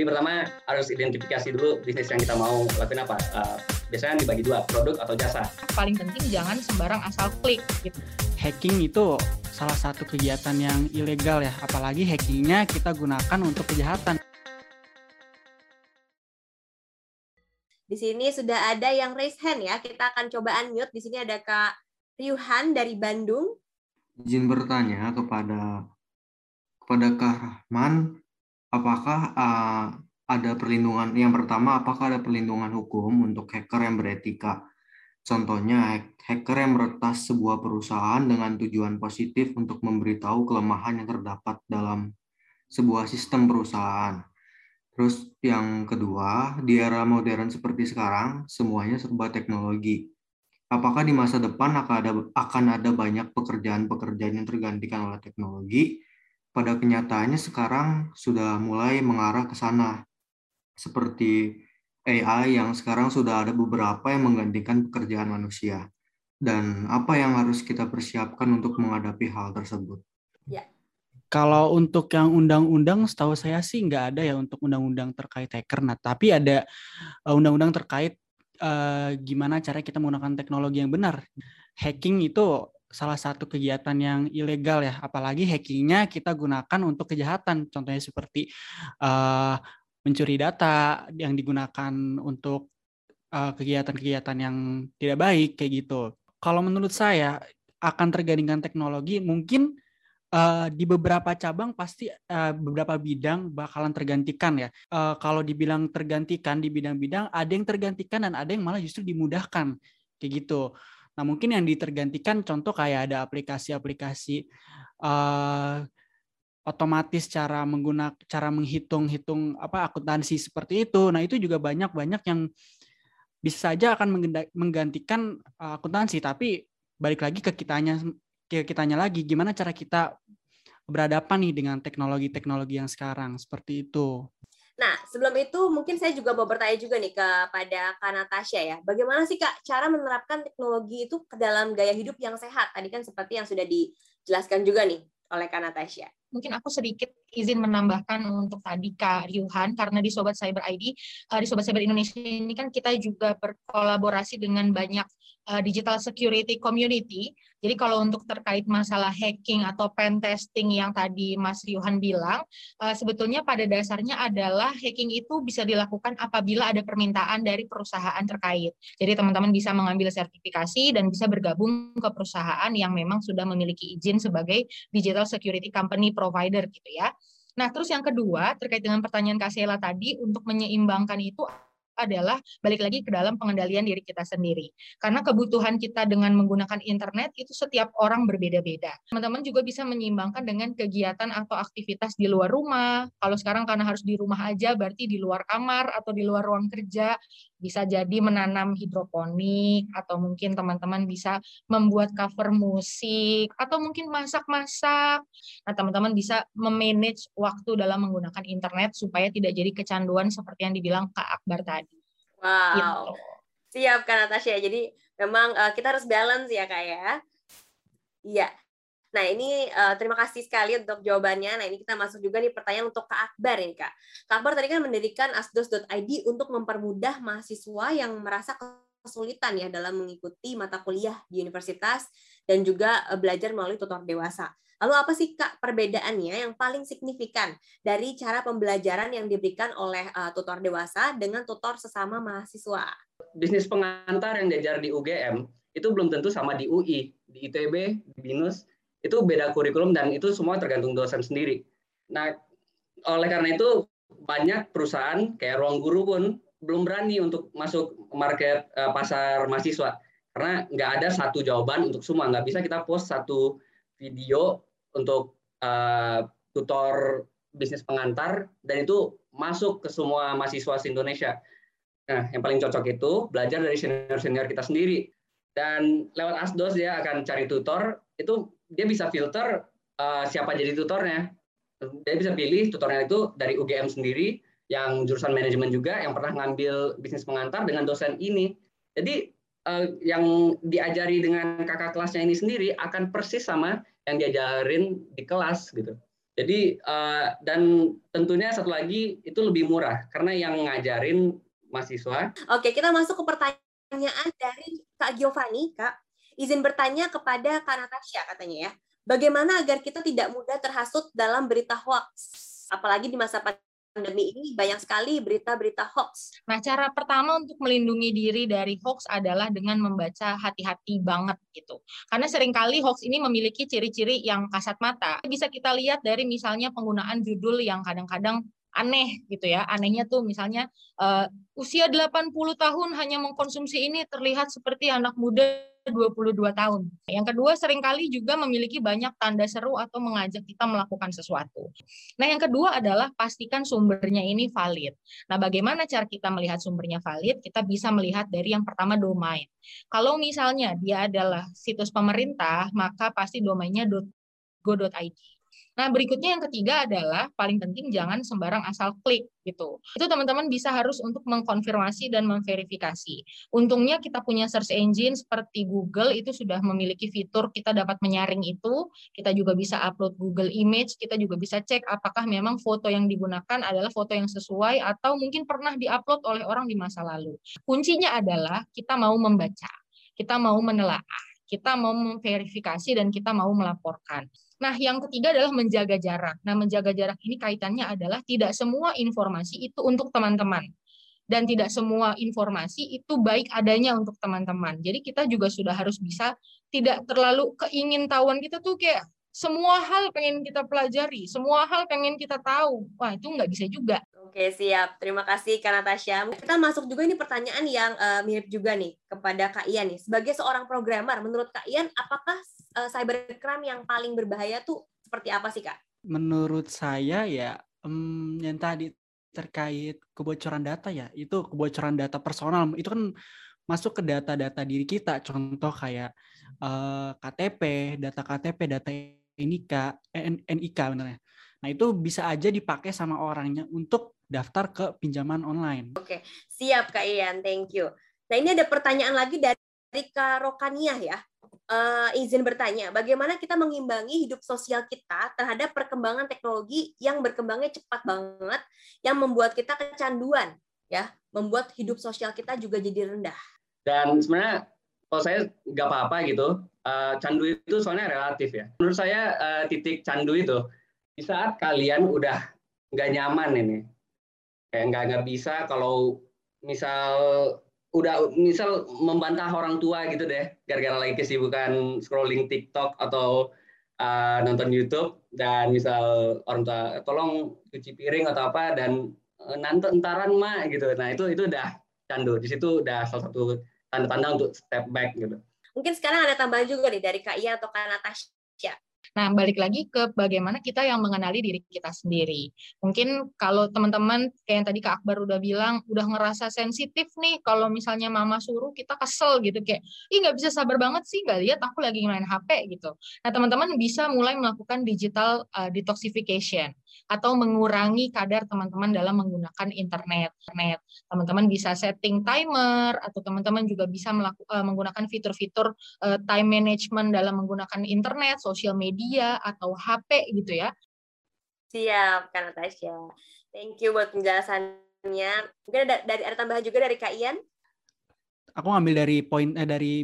Jadi pertama harus identifikasi dulu bisnis yang kita mau lakuin apa. Uh, biasanya dibagi dua, produk atau jasa. Paling penting jangan sembarang asal klik gitu. Hacking itu salah satu kegiatan yang ilegal ya, apalagi hackingnya kita gunakan untuk kejahatan. Di sini sudah ada yang raise hand ya. Kita akan coba unmute. Di sini ada Kak Riuhan dari Bandung. Izin bertanya kepada kepada Kak Rahman, apakah uh, ada perlindungan yang pertama apakah ada perlindungan hukum untuk hacker yang beretika? Contohnya hacker yang meretas sebuah perusahaan dengan tujuan positif untuk memberitahu kelemahan yang terdapat dalam sebuah sistem perusahaan. Terus yang kedua, di era modern seperti sekarang, semuanya serba teknologi. Apakah di masa depan akan ada, akan ada banyak pekerjaan-pekerjaan yang tergantikan oleh teknologi? Pada kenyataannya sekarang sudah mulai mengarah ke sana. Seperti AI yang sekarang sudah ada beberapa yang menggantikan pekerjaan manusia. Dan apa yang harus kita persiapkan untuk menghadapi hal tersebut? Ya, kalau untuk yang undang-undang, setahu saya sih nggak ada ya untuk undang-undang terkait hacker. Nah, tapi ada eh, undang-undang terkait uh, gimana cara kita menggunakan teknologi yang benar. Hacking itu salah satu kegiatan yang ilegal ya, apalagi hackingnya kita gunakan untuk kejahatan. Contohnya seperti uh, mencuri data yang digunakan untuk kegiatan-kegiatan uh, yang tidak baik kayak gitu. Kalau menurut saya akan tergantikan teknologi mungkin uh, di beberapa cabang pasti uh, beberapa bidang bakalan tergantikan ya. Uh, kalau dibilang tergantikan di bidang-bidang, ada yang tergantikan dan ada yang malah justru dimudahkan kayak gitu. Nah mungkin yang ditergantikan contoh kayak ada aplikasi-aplikasi uh, otomatis cara menggunakan cara menghitung-hitung apa akuntansi seperti itu. Nah itu juga banyak-banyak yang bisa saja akan menggantikan akuntansi, tapi balik lagi ke kitanya kitanya lagi gimana cara kita berhadapan nih dengan teknologi-teknologi yang sekarang seperti itu. Nah, sebelum itu mungkin saya juga mau bertanya juga nih kepada Kak Natasha ya. Bagaimana sih Kak cara menerapkan teknologi itu ke dalam gaya hidup yang sehat? Tadi kan seperti yang sudah dijelaskan juga nih oleh Kak Natasha. Mungkin aku sedikit izin menambahkan untuk tadi Kak Ryuhan, karena di Sobat Cyber ID, eh, di Sobat Cyber Indonesia ini kan kita juga berkolaborasi dengan banyak uh, digital security community. Jadi kalau untuk terkait masalah hacking atau pen testing yang tadi Mas Riuhan bilang, uh, sebetulnya pada dasarnya adalah hacking itu bisa dilakukan apabila ada permintaan dari perusahaan terkait. Jadi teman-teman bisa mengambil sertifikasi dan bisa bergabung ke perusahaan yang memang sudah memiliki izin sebagai digital security company provider gitu ya. Nah, terus yang kedua terkait dengan pertanyaan Kak tadi untuk menyeimbangkan itu adalah balik lagi ke dalam pengendalian diri kita sendiri. Karena kebutuhan kita dengan menggunakan internet itu setiap orang berbeda-beda. Teman-teman juga bisa menyeimbangkan dengan kegiatan atau aktivitas di luar rumah. Kalau sekarang karena harus di rumah aja berarti di luar kamar atau di luar ruang kerja bisa jadi menanam hidroponik atau mungkin teman-teman bisa membuat cover musik atau mungkin masak-masak. Nah, teman-teman bisa memanage waktu dalam menggunakan internet supaya tidak jadi kecanduan seperti yang dibilang Kak Akbar tadi. Wow. Gitu. Siap Kak Natasha. Jadi memang uh, kita harus balance ya Kak ya. Iya. Nah, ini uh, terima kasih sekali untuk jawabannya. Nah, ini kita masuk juga nih pertanyaan untuk Kak Akbar ini, Kak. Kak Akbar tadi kan mendirikan asdos.id untuk mempermudah mahasiswa yang merasa kesulitan ya dalam mengikuti mata kuliah di universitas dan juga uh, belajar melalui tutor dewasa. Lalu apa sih Kak perbedaannya yang paling signifikan dari cara pembelajaran yang diberikan oleh uh, tutor dewasa dengan tutor sesama mahasiswa? Bisnis pengantar yang diajar di UGM itu belum tentu sama di UI, di ITB, di BINUS, itu beda kurikulum dan itu semua tergantung dosen sendiri. Nah, oleh karena itu banyak perusahaan kayak ruang guru pun belum berani untuk masuk market uh, pasar mahasiswa karena nggak ada satu jawaban untuk semua. Nggak bisa kita post satu video untuk uh, tutor bisnis pengantar dan itu masuk ke semua mahasiswa di Indonesia. Nah, yang paling cocok itu belajar dari senior-senior kita sendiri. Dan lewat Asdos dia akan cari tutor, itu dia bisa filter uh, siapa jadi tutornya. Dia bisa pilih tutornya itu dari UGM sendiri, yang jurusan manajemen juga, yang pernah ngambil bisnis pengantar dengan dosen ini. Jadi uh, yang diajari dengan kakak kelasnya ini sendiri akan persis sama yang diajarin di kelas gitu. Jadi uh, dan tentunya satu lagi itu lebih murah karena yang ngajarin mahasiswa. Oke, kita masuk ke pertanyaan dari Kak Giovanni, Kak. Izin bertanya kepada Kak Natasha katanya ya. Bagaimana agar kita tidak mudah terhasut dalam berita hoax? Apalagi di masa pandemi ini banyak sekali berita-berita hoax. Nah, cara pertama untuk melindungi diri dari hoax adalah dengan membaca hati-hati banget gitu. Karena sering kali hoax ini memiliki ciri-ciri yang kasat mata. Bisa kita lihat dari misalnya penggunaan judul yang kadang-kadang aneh gitu ya. Anehnya tuh misalnya uh, usia 80 tahun hanya mengkonsumsi ini terlihat seperti anak muda 22 tahun. Yang kedua, sering kali juga memiliki banyak tanda seru atau mengajak kita melakukan sesuatu. Nah, yang kedua adalah pastikan sumbernya ini valid. Nah, bagaimana cara kita melihat sumbernya valid? Kita bisa melihat dari yang pertama domain. Kalau misalnya dia adalah situs pemerintah, maka pasti domainnya .go.id. Nah, berikutnya yang ketiga adalah paling penting jangan sembarang asal klik gitu. Itu teman-teman bisa harus untuk mengkonfirmasi dan memverifikasi. Untungnya kita punya search engine seperti Google itu sudah memiliki fitur kita dapat menyaring itu, kita juga bisa upload Google Image, kita juga bisa cek apakah memang foto yang digunakan adalah foto yang sesuai atau mungkin pernah diupload oleh orang di masa lalu. Kuncinya adalah kita mau membaca, kita mau menelaah, kita mau memverifikasi dan kita mau melaporkan. Nah, yang ketiga adalah menjaga jarak. Nah, menjaga jarak ini kaitannya adalah tidak semua informasi itu untuk teman-teman. Dan tidak semua informasi itu baik adanya untuk teman-teman. Jadi kita juga sudah harus bisa tidak terlalu keingintahuan kita tuh kayak semua hal pengen kita pelajari, semua hal pengen kita tahu. Wah, itu nggak bisa juga. Oke, siap. Terima kasih, Kak Natasha. Kita masuk juga ini pertanyaan yang uh, mirip juga nih kepada Kak Ian nih. Sebagai seorang programmer, menurut Kak Ian, apakah uh, cybercrime yang paling berbahaya tuh seperti apa sih, Kak? Menurut saya ya, um, yang tadi terkait kebocoran data ya, itu kebocoran data personal. Itu kan masuk ke data-data diri kita. Contoh kayak uh, KTP, data KTP, data NIK, NIK benar Nah, itu bisa aja dipakai sama orangnya untuk daftar ke pinjaman online. Oke, siap Kak Ian, thank you. Nah, ini ada pertanyaan lagi dari Kak Rokaniah ya. Uh, izin bertanya, bagaimana kita mengimbangi hidup sosial kita terhadap perkembangan teknologi yang berkembangnya cepat banget, yang membuat kita kecanduan, ya, membuat hidup sosial kita juga jadi rendah. Dan sebenarnya kalau saya nggak apa-apa gitu, uh, candu itu soalnya relatif ya. Menurut saya uh, titik candu itu di saat kalian udah nggak nyaman ini, kayak nggak nggak bisa kalau misal udah misal membantah orang tua gitu deh, gara-gara lagi kesibukan scrolling TikTok atau uh, nonton YouTube dan misal orang tua tolong cuci piring atau apa dan uh, nanti entaran mak gitu. Nah itu itu udah candu. Di situ udah salah satu tanda-tanda untuk step back gitu. Mungkin sekarang ada tambahan juga nih dari Kak Ia atau Kak Natasha. Nah, balik lagi ke bagaimana kita yang mengenali diri kita sendiri. Mungkin kalau teman-teman kayak yang tadi Kak Akbar udah bilang, udah ngerasa sensitif nih kalau misalnya mama suruh kita kesel gitu kayak, ih nggak bisa sabar banget sih nggak lihat aku lagi main HP gitu. Nah, teman-teman bisa mulai melakukan digital uh, detoxification atau mengurangi kadar teman-teman dalam menggunakan internet. Teman-teman bisa setting timer atau teman-teman juga bisa melakukan, uh, menggunakan fitur-fitur uh, time management dalam menggunakan internet, sosial media atau HP gitu ya. Siap, Kak Natasha. Thank you buat penjelasannya. Mungkin ada, dari ada tambahan juga dari Kak Ian? Aku ngambil dari poin eh, dari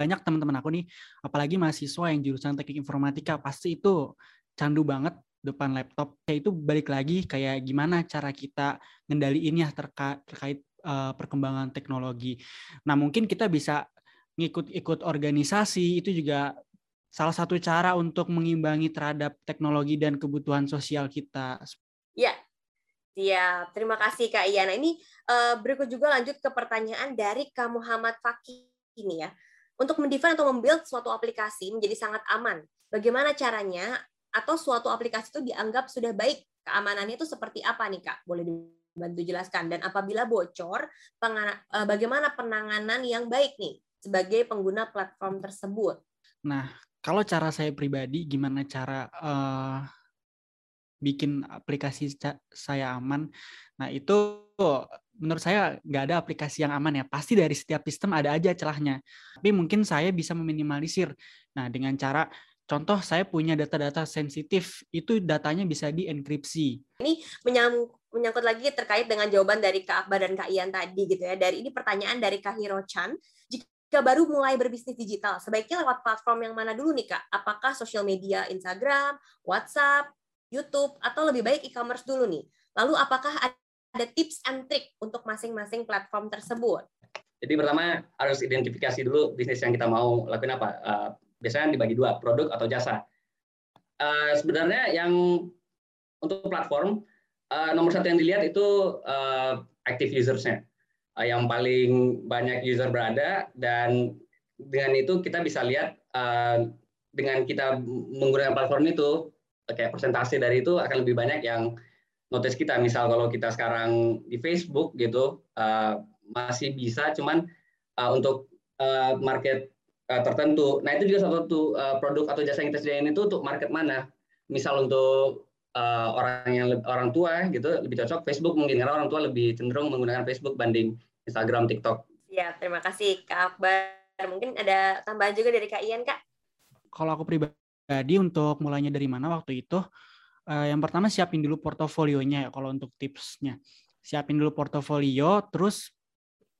banyak teman-teman aku nih, apalagi mahasiswa yang jurusan teknik informatika pasti itu candu banget depan laptop ya itu balik lagi kayak gimana cara kita ngendaliin ya terkait uh, perkembangan teknologi. Nah mungkin kita bisa ngikut-ikut organisasi itu juga salah satu cara untuk mengimbangi terhadap teknologi dan kebutuhan sosial kita. Ya, ya Terima kasih Kak Iana. Ini uh, berikut juga lanjut ke pertanyaan dari Kak Muhammad Fakih ini ya. Untuk mendefine atau membuild suatu aplikasi menjadi sangat aman. Bagaimana caranya atau suatu aplikasi itu dianggap sudah baik, keamanannya itu seperti apa nih Kak? Boleh dibantu jelaskan. Dan apabila bocor, eh, bagaimana penanganan yang baik nih sebagai pengguna platform tersebut? Nah, kalau cara saya pribadi, gimana cara uh, bikin aplikasi saya aman? Nah, itu menurut saya nggak ada aplikasi yang aman ya. Pasti dari setiap sistem ada aja celahnya. Tapi mungkin saya bisa meminimalisir. Nah, dengan cara contoh saya punya data-data sensitif, itu datanya bisa dienkripsi. Ini menyang, menyangkut lagi terkait dengan jawaban dari Kak Akbar dan Kak Ian tadi gitu ya. Dari ini pertanyaan dari Kak Hiro Chan. Jika baru mulai berbisnis digital, sebaiknya lewat platform yang mana dulu nih Kak? Apakah sosial media Instagram, WhatsApp, YouTube, atau lebih baik e-commerce dulu nih? Lalu apakah ada tips and trick untuk masing-masing platform tersebut? Jadi pertama harus identifikasi dulu bisnis yang kita mau lakuin apa. Biasanya dibagi dua, produk atau jasa. Uh, sebenarnya yang untuk platform uh, nomor satu yang dilihat itu uh, active usersnya, uh, yang paling banyak user berada dan dengan itu kita bisa lihat uh, dengan kita menggunakan platform itu kayak persentase dari itu akan lebih banyak yang notice kita. Misal kalau kita sekarang di Facebook gitu uh, masih bisa, cuman uh, untuk uh, market uh, tertentu. Nah itu juga salah satu uh, produk atau jasa yang kita sediain itu untuk market mana. Misal untuk uh, orang yang orang tua gitu lebih cocok Facebook mungkin karena orang tua lebih cenderung menggunakan Facebook banding Instagram, TikTok. Ya terima kasih Kak Akbar. Mungkin ada tambahan juga dari Kak Ian Kak. Kalau aku pribadi untuk mulainya dari mana waktu itu, uh, yang pertama siapin dulu portofolionya ya kalau untuk tipsnya. Siapin dulu portofolio, terus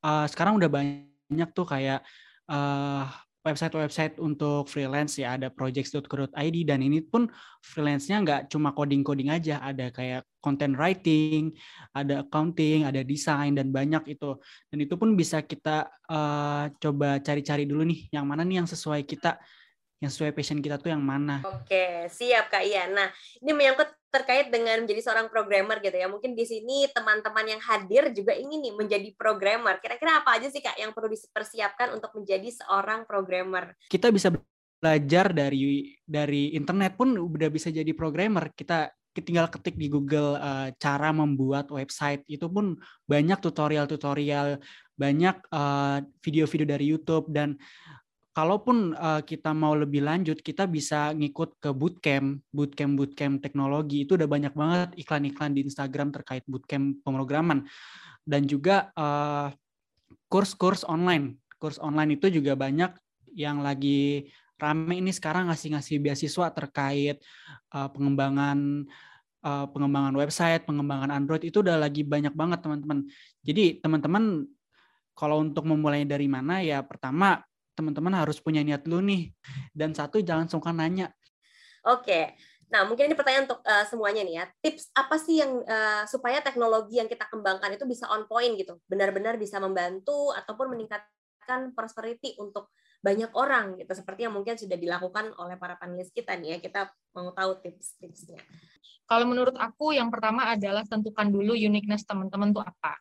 uh, sekarang udah banyak tuh kayak uh, website-website untuk freelance ya ada projects.co.id dan ini pun freelance-nya nggak cuma coding-coding aja ada kayak content writing ada accounting ada desain dan banyak itu. Dan itu pun bisa kita uh, coba cari-cari dulu nih yang mana nih yang sesuai kita yang sesuai passion kita tuh yang mana oke siap kak Ian nah ini menyangkut terkait dengan menjadi seorang programmer gitu ya. Mungkin di sini teman-teman yang hadir juga ingin nih menjadi programmer. Kira-kira apa aja sih Kak yang perlu dipersiapkan untuk menjadi seorang programmer? Kita bisa belajar dari dari internet pun udah bisa jadi programmer. Kita tinggal ketik di Google uh, cara membuat website. Itu pun banyak tutorial-tutorial, banyak eh, video-video uh, dari YouTube dan kalaupun uh, kita mau lebih lanjut, kita bisa ngikut ke bootcamp, bootcamp, bootcamp teknologi. Itu udah banyak banget iklan-iklan di Instagram terkait bootcamp pemrograman. Dan juga uh, kurs-kurs online. Kurs online itu juga banyak yang lagi rame ini sekarang ngasih-ngasih beasiswa terkait uh, pengembangan uh, pengembangan website, pengembangan Android itu udah lagi banyak banget teman-teman. Jadi teman-teman kalau untuk memulai dari mana ya pertama teman-teman harus punya niat dulu nih. Dan satu jangan sungkan nanya. Oke. Nah, mungkin ini pertanyaan untuk uh, semuanya nih ya. Tips apa sih yang uh, supaya teknologi yang kita kembangkan itu bisa on point gitu, benar-benar bisa membantu ataupun meningkatkan prosperity untuk banyak orang gitu, seperti yang mungkin sudah dilakukan oleh para panelis kita nih ya. Kita mau tahu tips-tipsnya. Kalau menurut aku yang pertama adalah tentukan dulu uniqueness teman-teman tuh apa.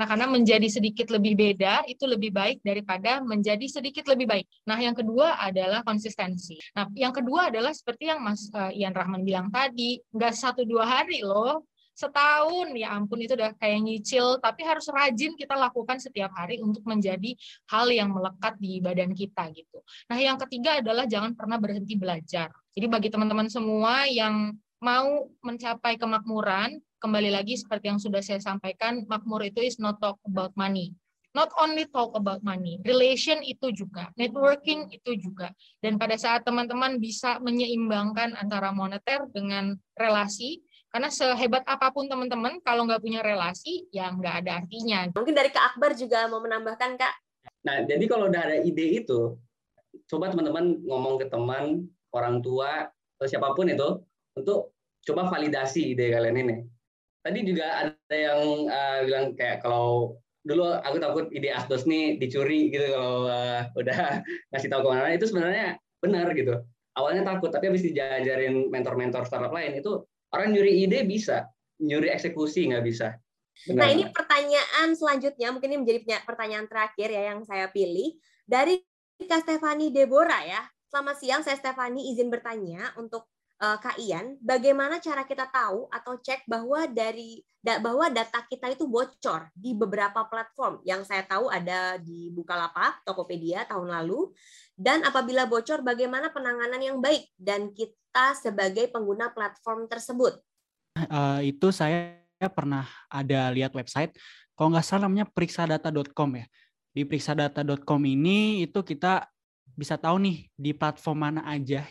Nah, karena menjadi sedikit lebih beda itu lebih baik daripada menjadi sedikit lebih baik. Nah, yang kedua adalah konsistensi. Nah, yang kedua adalah seperti yang Mas uh, Ian Rahman bilang tadi, nggak satu dua hari loh, setahun ya ampun itu udah kayak nyicil tapi harus rajin kita lakukan setiap hari untuk menjadi hal yang melekat di badan kita gitu. Nah, yang ketiga adalah jangan pernah berhenti belajar. Jadi bagi teman-teman semua yang mau mencapai kemakmuran, kembali lagi seperti yang sudah saya sampaikan, makmur itu is not talk about money. Not only talk about money, relation itu juga, networking itu juga. Dan pada saat teman-teman bisa menyeimbangkan antara moneter dengan relasi, karena sehebat apa pun teman-teman, kalau nggak punya relasi, ya nggak ada artinya. Mungkin dari Kak Akbar juga mau menambahkan, Kak. Nah, jadi kalau udah ada ide itu, coba teman-teman ngomong ke teman, orang tua, atau siapa pun itu, untuk coba validasi ide kalian ini. Tadi juga ada yang uh, bilang kayak kalau dulu aku takut ide Asdos nih dicuri gitu kalau uh, udah ngasih tahu ke mana itu sebenarnya benar gitu. Awalnya takut tapi habis diajarin mentor-mentor startup lain itu orang nyuri ide bisa nyuri eksekusi nggak bisa. Benar. Nah ini pertanyaan selanjutnya mungkin ini menjadi pertanyaan terakhir ya yang saya pilih. Dari Kak Stefani Deborah ya. Selamat siang, saya Stefani izin bertanya untuk Kak Ian, bagaimana cara kita tahu atau cek bahwa dari bahwa data kita itu bocor di beberapa platform yang saya tahu ada di Bukalapak, Tokopedia tahun lalu, dan apabila bocor bagaimana penanganan yang baik dan kita sebagai pengguna platform tersebut? Uh, itu saya pernah ada lihat website, kalau nggak salah namanya periksadata.com ya. Di periksadata.com ini itu kita bisa tahu nih di platform mana aja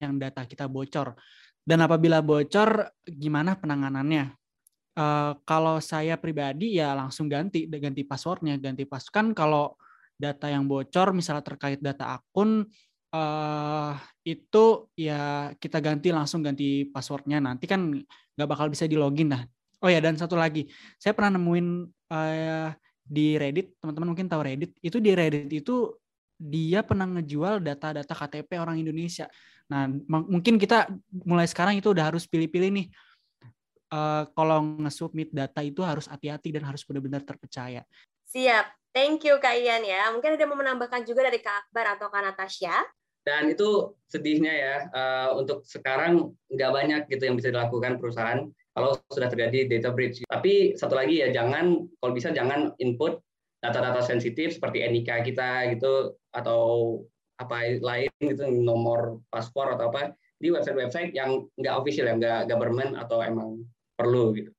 yang data kita bocor. Dan apabila bocor, gimana penanganannya? Uh, kalau saya pribadi ya langsung ganti, ganti passwordnya, ganti pas kan kalau data yang bocor, misalnya terkait data akun, uh, itu ya kita ganti langsung ganti passwordnya. Nanti kan nggak bakal bisa di login nah. Oh ya dan satu lagi, saya pernah nemuin uh, di Reddit, teman-teman mungkin tahu Reddit, itu di Reddit itu dia pernah ngejual data-data KTP orang Indonesia. Nah, mungkin kita mulai sekarang itu udah harus pilih-pilih nih. Uh, kalau nge-submit data itu harus hati-hati dan harus benar-benar terpercaya. Siap. Thank you Kak Ian ya. Mungkin ada mau menambahkan juga dari Kak Akbar atau Kak Natasha? Dan itu sedihnya ya, uh, untuk sekarang nggak banyak gitu yang bisa dilakukan perusahaan kalau sudah terjadi data breach. Tapi satu lagi ya, jangan kalau bisa jangan input data-data sensitif seperti NIK kita gitu atau apa lain gitu nomor paspor atau apa di website-website yang nggak official ya nggak government atau emang perlu gitu.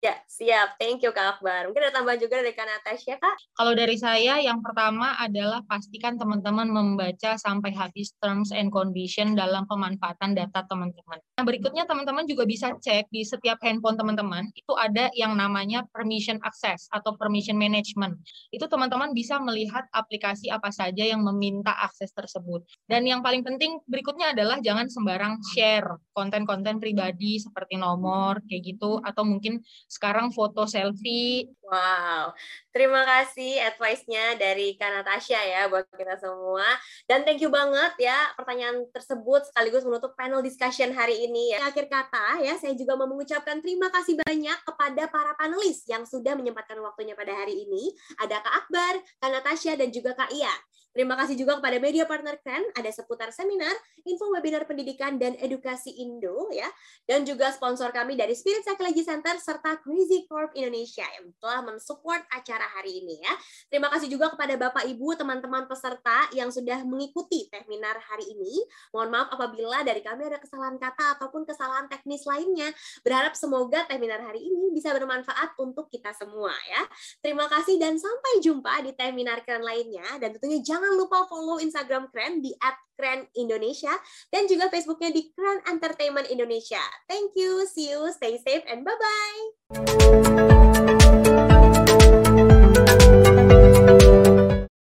Ya, siap. Thank you Kak Akbar. Mungkin ada tambahan juga dari Kak Natasha, Kak? Kalau dari saya, yang pertama adalah pastikan teman-teman membaca sampai habis terms and condition dalam pemanfaatan data teman-teman. Nah, berikutnya teman-teman juga bisa cek di setiap handphone teman-teman, itu ada yang namanya permission access atau permission management. Itu teman-teman bisa melihat aplikasi apa saja yang meminta akses tersebut. Dan yang paling penting berikutnya adalah jangan sembarang share konten-konten pribadi seperti nomor, kayak gitu, atau mungkin sekarang foto selfie. Wow, terima kasih advice-nya dari Kak Natasha ya buat kita semua. Dan thank you banget ya pertanyaan tersebut sekaligus menutup panel discussion hari ini ya. Akhir kata ya, saya juga mau mengucapkan terima kasih banyak kepada para panelis yang sudah menyempatkan waktunya pada hari ini. Ada Kak Akbar, Kak Natasha, dan juga Kak Ia. Terima kasih juga kepada media partner Kren, ada seputar seminar, info webinar pendidikan dan edukasi Indo ya, dan juga sponsor kami dari Spirit Psychology Center serta Crazy Corp Indonesia yang telah mensupport acara hari ini ya. Terima kasih juga kepada Bapak Ibu, teman-teman peserta yang sudah mengikuti seminar hari ini. Mohon maaf apabila dari kami ada kesalahan kata ataupun kesalahan teknis lainnya. Berharap semoga seminar hari ini bisa bermanfaat untuk kita semua ya. Terima kasih dan sampai jumpa di seminar keren lainnya dan tentunya jangan Jangan lupa follow Instagram Keren di @kren_indonesia dan juga Facebooknya di Kren Entertainment Indonesia. Thank you, see you, stay safe, and bye-bye.